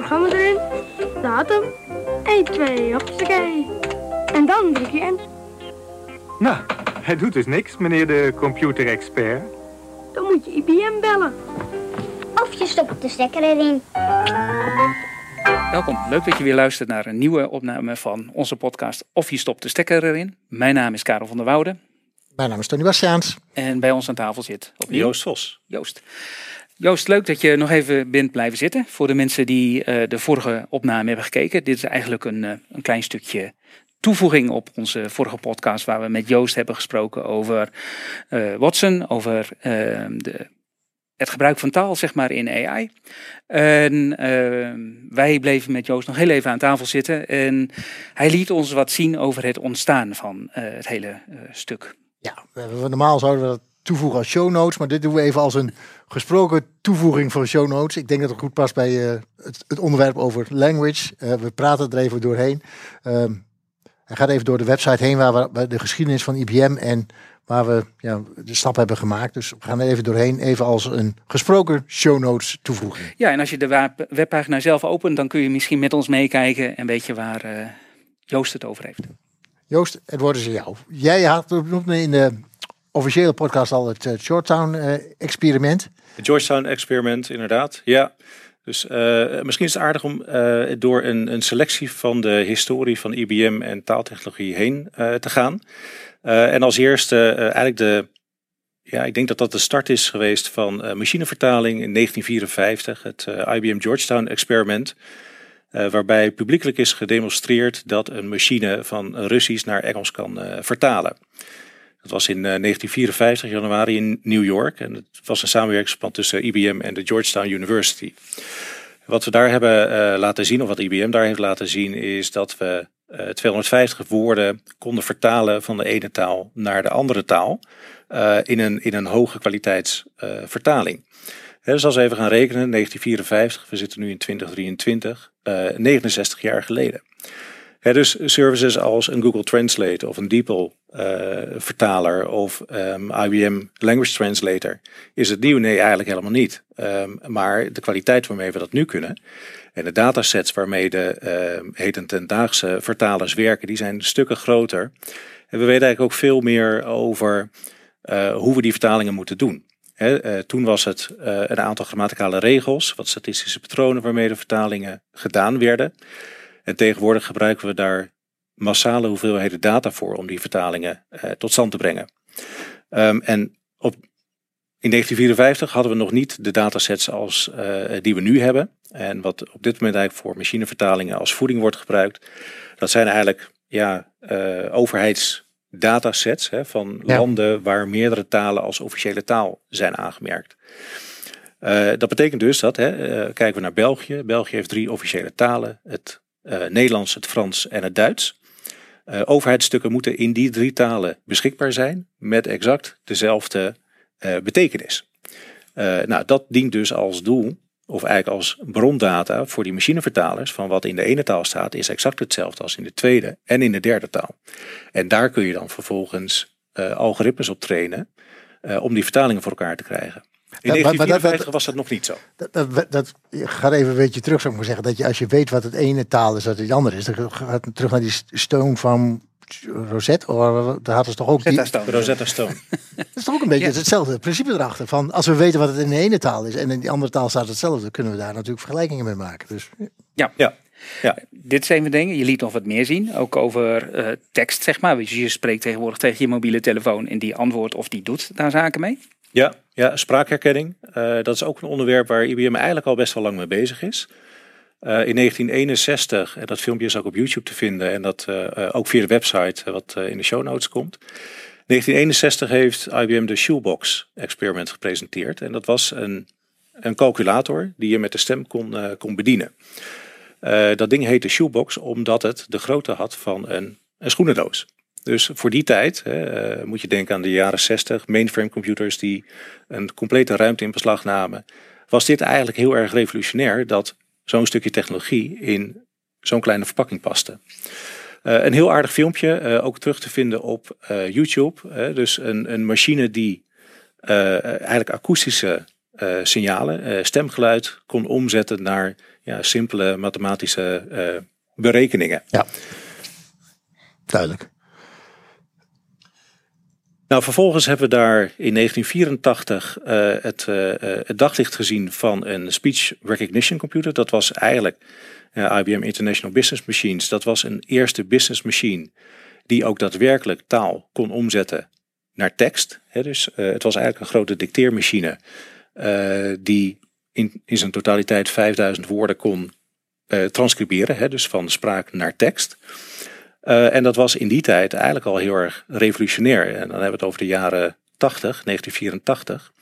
programma erin, datum, 1, 2, hoppakee. En dan druk je in. Nou, hij doet dus niks, meneer de computerexpert. Dan moet je IBM bellen. Of je stopt de stekker erin. Welkom, leuk dat je weer luistert naar een nieuwe opname van onze podcast Of je stopt de stekker erin. Mijn naam is Karel van der Woude Mijn naam is Tony Bastiaans. en bij ons aan tafel zit opnieuw Joost Vos. Joost. Joost, leuk dat je nog even bent blijven zitten. Voor de mensen die eh, de vorige opname hebben gekeken. Dit is eigenlijk een, eh, een klein stukje toevoeging op onze vorige podcast. Waar we met Joost hebben gesproken over eh, Watson. Over eh, de, het gebruik van taal zeg maar in AI. En eh, wij bleven met Joost nog heel even aan tafel zitten. En hij liet ons wat zien over het ontstaan van het hele stuk. Ja, normaal zouden we dat toevoegen als show notes, maar dit doen we even als een gesproken toevoeging van show notes. Ik denk dat het goed past bij eh, het, het onderwerp over language. Eh, we praten er even doorheen. Ehm, hij gaat even door de website heen waar we waar de geschiedenis van IBM en waar we ja, de stap hebben gemaakt. Dus we gaan er even doorheen, even als een gesproken show notes toevoeging. Ja, en als je de web- webpagina zelf opent, dan kun je misschien met ons meekijken en weet je waar eh, Joost het over heeft. Joost, het is aan jou. Jij had in de officiële podcast al het eh, Shorttown eh, experiment. Het Georgetown experiment, inderdaad. Ja. Dus eh, misschien is het aardig om eh, door een, een selectie van de historie van IBM en taaltechnologie heen eh, te gaan. Eh, en als eerste eh, eigenlijk de, ja, ik denk dat dat de start is geweest van eh, machinevertaling in 1954, het eh, IBM Georgetown experiment. eh, waarbij publiekelijk is gedemonstreerd dat een machine van Russisch naar Engels kan eh, vertalen. Dat was in eh, 1954, januari in New York. En het was een samenwerkingsplan tussen IBM en de Georgetown University. Wat we daar hebben eh, laten zien, of wat IBM daar heeft laten zien, is dat we eh, 250 woorden konden vertalen van de ene taal naar de andere taal. eh, in, een, in een hoge kwaliteitsvertaling. dus als we even gaan rekenen, 1954, we zitten nu in 2023, eh 69 jaar geleden. Dus services als een Google Translate of een DeepL eh, vertaler of ehm, IBM Language Translator. Is het nieuw? Nee, eigenlijk helemaal niet. Ehm, maar de kwaliteit waarmee we dat nu kunnen en de datasets waarmee de ehm heden ten daagse vertalers werken, die zijn stukken groter. En we weten eigenlijk ook veel meer over eh, hoe we die vertalingen moeten doen. Eh, toen was het een aantal grammaticale regels, wat statistische patronen waarmee de vertalingen gedaan werden. En tegenwoordig gebruiken we daar massale hoeveelheden data voor om die vertalingen eh, tot stand te brengen. Ehm, en op, in 1954 hadden we nog niet de datasets als, eh, die we nu hebben. En wat op dit moment eigenlijk voor machinevertalingen als voeding wordt gebruikt. Dat zijn eigenlijk ja, eh, overheidsdatasets hè, van Ja. landen waar meerdere talen als officiële taal zijn aangemerkt. Eh, dat betekent dus dat, hè, kijken we naar België. België heeft drie officiële talen. Het Nederlands, het Frans en het Duits. Eh, overheidsstukken moeten in die drie talen beschikbaar zijn met exact dezelfde eh, betekenis. Eh, nou, dat dient dus als doel, of eigenlijk als brondata voor die machinevertalers van wat in de ene taal staat, is exact hetzelfde als in de tweede en in de derde taal. En daar kun je dan vervolgens eh, algoritmes op trainen eh, om die vertalingen voor elkaar te krijgen. In Ja, maar- maar dat- 1954 dat- was dat nog niet zo. Dat, dat, dat gaat even een beetje terug, zou ik maar zeggen. Dat je als je weet wat het ene taal is, dat het andere is. Dan gaat het terug naar die stoom van Rosette. Of, daar hadden ze toch ook die, daar staan. Rosetta Stone. Dat is toch ook een beetje Ja. hetzelfde principe erachter. Van als we weten wat het in de ene taal is en in die andere taal staat hetzelfde, kunnen we daar natuurlijk vergelijkingen mee maken. Dus Ja. Ja. Ja. Dit zijn we dingen. Je liet nog wat meer zien. Ook over eh, tekst, zeg maar. Dus je spreekt tegenwoordig tegen je mobiele telefoon en die antwoordt of die doet daar zaken mee. Ja, ja spraakherkenning. Eh, dat is ook een onderwerp waar IBM eigenlijk al best wel lang mee bezig is. Eh, in 1961, en dat filmpje is ook op YouTube te vinden en dat eh, ook via de website wat in de show notes komt. 1961 heeft IBM de Shoebox experiment gepresenteerd. En dat was een, een calculator die je met de stem kon, kon bedienen. Dat ding heette Shoebox omdat het de grootte had van een, een schoenendoos. Dus voor die tijd eh, moet je denken aan de jaren 60, mainframe computers die een complete ruimte in beslag namen. Was dit eigenlijk heel erg revolutionair dat zo'n stukje technologie in zo'n kleine verpakking paste. Eh, een heel aardig filmpje, eh, ook terug te vinden op YouTube. dus een, een machine die eigenlijk akoestische signalen, stemgeluid, kon omzetten naar ja, simpele mathematische berekeningen. Duidelijk. Nou, vervolgens hebben we daar in 1984 eh, het, eh, eh, het daglicht gezien van een speech recognition computer. Dat was eigenlijk IBM International Business Machines. Dat was een eerste business machine die ook daadwerkelijk taal kon omzetten naar tekst. Dus het was eigenlijk een grote dicteermachine die in, in zijn totaliteit 5000 woorden kon transcriberen. Dus van spraak naar tekst. Eh, en dat was in die tijd eigenlijk al heel erg revolutionair. En dan hebben we het over de jaren 80, 1984.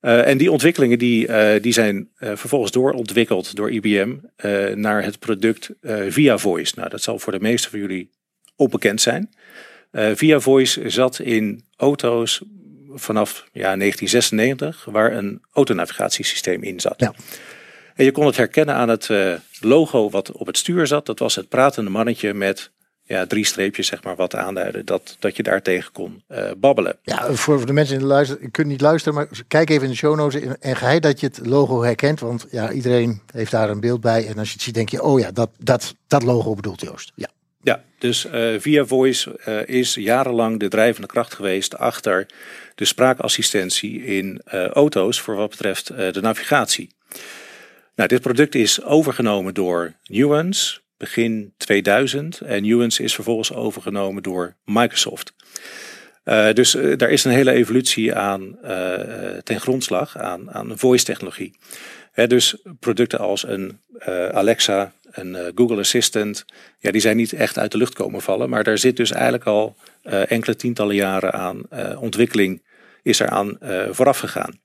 Eh, en die ontwikkelingen die, eh, die zijn vervolgens doorontwikkeld door IBM naar het product Via Voice. Nou, dat zal voor de meesten van jullie onbekend zijn. Via Voice zat in auto's vanaf ja, 1996, waar een autonavigatiesysteem in zat. Ja. En je kon het herkennen aan het logo wat op het stuur zat. Dat was het pratende mannetje met ja, drie streepjes, zeg maar, wat aanduiden dat, dat je daar tegen kon eh, babbelen. Ja, voor de mensen in de luister, je kunt niet luisteren, maar kijk even in de show notes en- en geheid dat je het logo herkent, want ja, iedereen heeft daar een beeld bij en als je het ziet denk je, oh ja, dat, dat, dat logo bedoelt Joost. Ja, Ja, dus eh, Via Voice eh, is jarenlang de drijvende kracht geweest achter de spraakassistentie in auto's voor wat betreft de navigatie. Nou, dit product is overgenomen door Nuance begin 2000 en Nuance is vervolgens overgenomen door Microsoft. Eh, dus eh, daar is een hele evolutie aan eh, ten grondslag aan, aan voice technologie. Hè, dus producten als een Alexa, een Google Assistant, ja, die zijn niet echt uit de lucht komen vallen. Maar daar zit dus eigenlijk al enkele tientallen jaren aan ontwikkeling is eraan vooraf gegaan.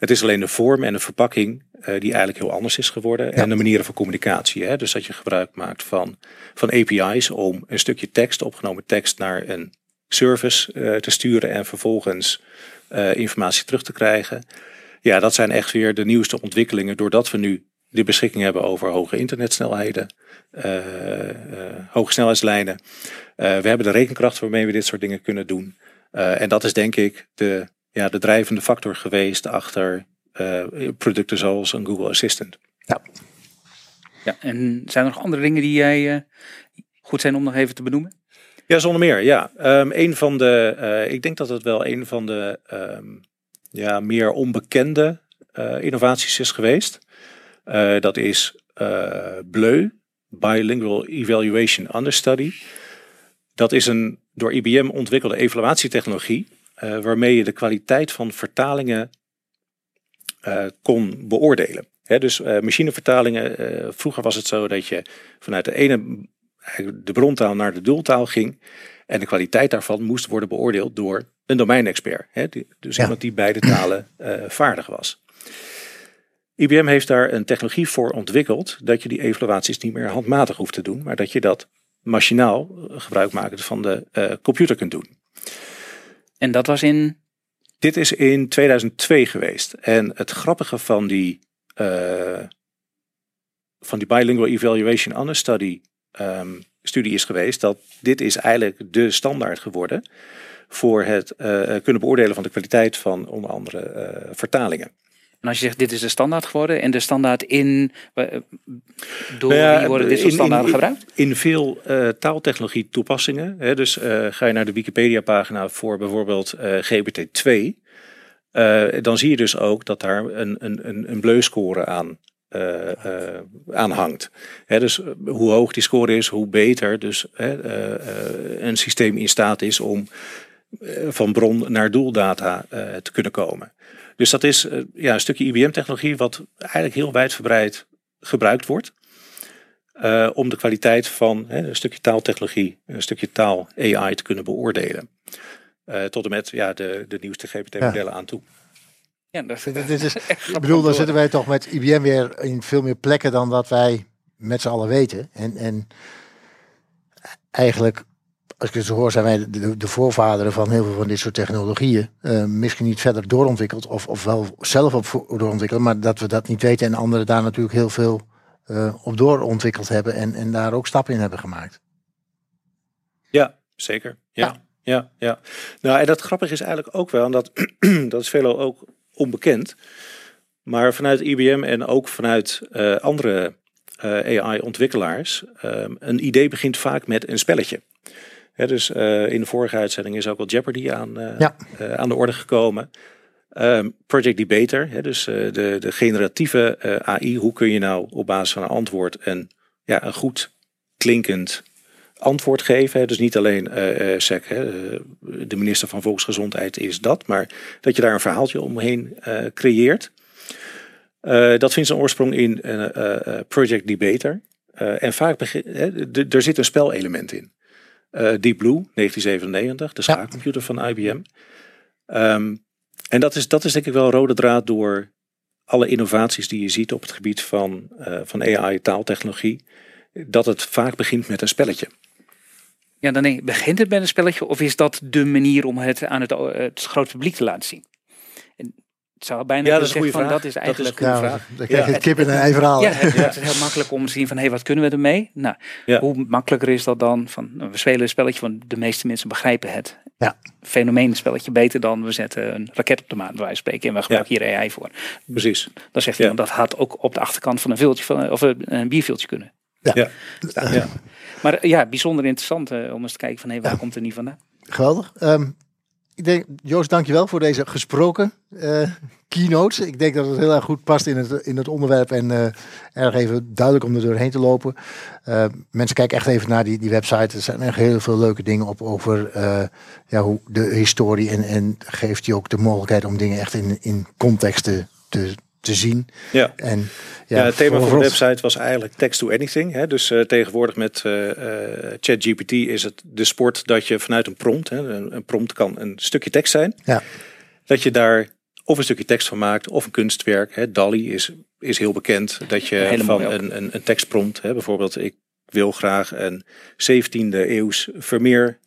Het is alleen de vorm en de verpakking eh, die eigenlijk heel anders is geworden. En de manieren van communicatie. Hè? Dus dat je gebruik maakt van, van API's om een stukje tekst, opgenomen tekst, naar een service eh, te sturen en vervolgens eh, informatie terug te krijgen. Ja, dat zijn echt weer de nieuwste ontwikkelingen doordat we nu de beschikking hebben over hoge internetsnelheden, hoge snelheidslijnen. We hebben de rekenkracht waarmee we dit soort dingen kunnen doen. En dat is denk ik de, ja, de drijvende factor geweest achter eh, producten zoals een Google Assistant. Ja, en zijn er nog andere dingen die jij eh, goed zijn om nog even te benoemen? Ja, zonder meer. Ja, Ehm, een van de, eh, ik denk dat het wel een van de ehm, ja, meer onbekende eh, innovaties is geweest. Eh, dat is eh BLEU, Bilingual Evaluation Understudy. Dat is een door IBM ontwikkelde evaluatietechnologie, waarmee je de kwaliteit van vertalingen eh, kon beoordelen. Dus eh, machinevertalingen, eh, vroeger was het zo dat je vanuit de ene de brontaal naar de doeltaal ging. En de kwaliteit daarvan moest worden beoordeeld door een domeinexpert. Hè, dus Ja. iemand die beide talen eh, vaardig was. IBM heeft daar een technologie voor ontwikkeld dat je die evaluaties niet meer handmatig hoeft te doen, maar dat je dat machinaal eh, gebruik makend van de eh, computer kunt doen. En dat was in. Dit is in 2002 geweest. En het grappige van die, eh, van die Bilingual Evaluation Understudy ehm, studie is geweest dat dit is eigenlijk de standaard geworden voor het eh, kunnen beoordelen van de kwaliteit van onder andere eh, vertalingen. En als je zegt dit is de standaard geworden en de standaard in. eh, Door Nou ja, wie worden dit soort standaarden in- gebruikt? In veel eh, taaltechnologie toepassingen. Hè, dus eh, ga je naar de Wikipedia pagina voor bijvoorbeeld eh, GPT-2. eh, dan zie je dus ook dat daar een, een, een, een bleu-score aan, aan hangt. Dus hoe hoog die score is, hoe beter dus een systeem in staat is om van bron naar doeldata te kunnen komen. Dus dat is eh, ja, een stukje IBM-technologie wat eigenlijk heel wijdverbreid gebruikt wordt. eh, om de kwaliteit van hè, een stukje taaltechnologie, een stukje taal AI te kunnen beoordelen. Eh, tot en met ja, de, de nieuwste GPT-modellen aan toe. Ja, dat, Dit is, echt ik bedoel, dan te zitten wij toch met IBM weer in veel meer plekken dan dat wij met z'n allen weten. En, en eigenlijk, als ik het zo hoor, zijn wij de, de voorvaderen van heel veel van dit soort technologieën. Eh, misschien niet verder doorontwikkeld of, of wel zelf op doorontwikkeld, maar dat we dat niet weten en anderen daar natuurlijk heel veel eh, op doorontwikkeld hebben en, en daar ook stappen in hebben gemaakt. Ja, zeker. Ja. Ja, ja. Nou, en dat grappige is eigenlijk ook wel, en dat, dat is veelal ook onbekend. Maar vanuit IBM en ook vanuit uh, andere AI-ontwikkelaars, um, een idee begint vaak met een spelletje. Dus uh, in de vorige uitzending is ook wel Jeopardy aan, ja. aan de orde gekomen. Um, Project Debater, dus de, de generatieve AI. Hoe kun je nou op basis van een antwoord een, ja, een goed klinkend antwoord geven. Dus niet alleen SEC, de minister van Volksgezondheid is dat, maar dat je daar een verhaaltje omheen creëert. Dat vindt zijn oorsprong in Project Debater. en vaak er zit een spelelement in. Deep Blue, 1997, de schaakcomputer van IBM. Um, ehm, en dat is, dat is denk ik wel een rode draad door alle innovaties die je ziet op het gebied van, van AI, taaltechnologie. Dat het vaak begint met een spelletje. Ja, dan begint het met een spelletje of is dat de manier om het aan het, het grote publiek te laten zien? Zou bijna ja, dat is zeggen van dat is eigenlijk dat is ja, vraag. Dan krijg je het kip in een ei verhaal. Ja, het, het, is heel makkelijk om te zien van hé, hey, wat kunnen we ermee? Nou, hoe makkelijker is dat dan van we spelen een spelletje van de meeste mensen begrijpen het. Ja. Fenomeen spelletje beter dan we zetten een raket op de maan, wijze spreken, en we gebruiken hier AI voor. Precies. Dan zegt iemand dat had ook op de achterkant van een viltje van, of een bierviltje kunnen. Ja. ja. ja. Maar ja, bijzonder interessant uh, om eens te kijken van hé, waar komt er niet vandaan? Geweldig. Um, ik denk, Joost, dankjewel voor deze gesproken uh, keynotes. Ik denk dat het heel erg goed past in het, in het onderwerp en uh, erg even duidelijk om er doorheen te lopen. Uh, mensen kijken echt even naar die, die website. Er zijn echt heel veel leuke dingen op over ja, hoe de historie en, en geeft je ook de mogelijkheid om dingen echt in, in context te, te te zien. Ja. En, ja, ja het thema van de website was eigenlijk text to anything. Hè? Dus uh, tegenwoordig met uh, uh, ChatGPT is het de sport dat je vanuit een prompt, hè, een, een, prompt kan een stukje tekst zijn, ja. dat je daar of een stukje tekst van maakt of een kunstwerk. Hè. DALI is, is heel bekend dat je Hele van een, een, een tekstprompt, hè, bijvoorbeeld ik wil graag een 17e eeuws Vermeer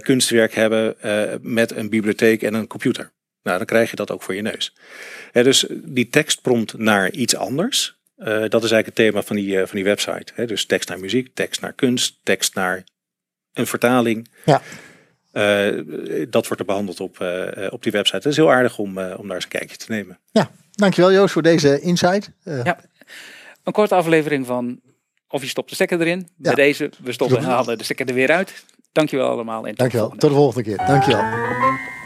kunstwerk hebben met een bibliotheek en een computer. Nou, dan krijg je dat ook voor je neus. dus die tekstprompt naar iets anders. Uh, dat is eigenlijk het thema van die, uh, van die website. He, dus tekst naar muziek, tekst naar kunst, tekst naar een vertaling. Ja. Uh, dat wordt er behandeld op, op die website. Het is heel aardig om, om daar eens een kijkje te nemen. Ja, dankjewel Joost voor deze insight. ja, een korte aflevering van of je stopt de stekker erin. Bij deze, we stoppen en halen de stekker er weer uit. Dankjewel allemaal. En dankjewel, tot de volgende keer. Dankjewel.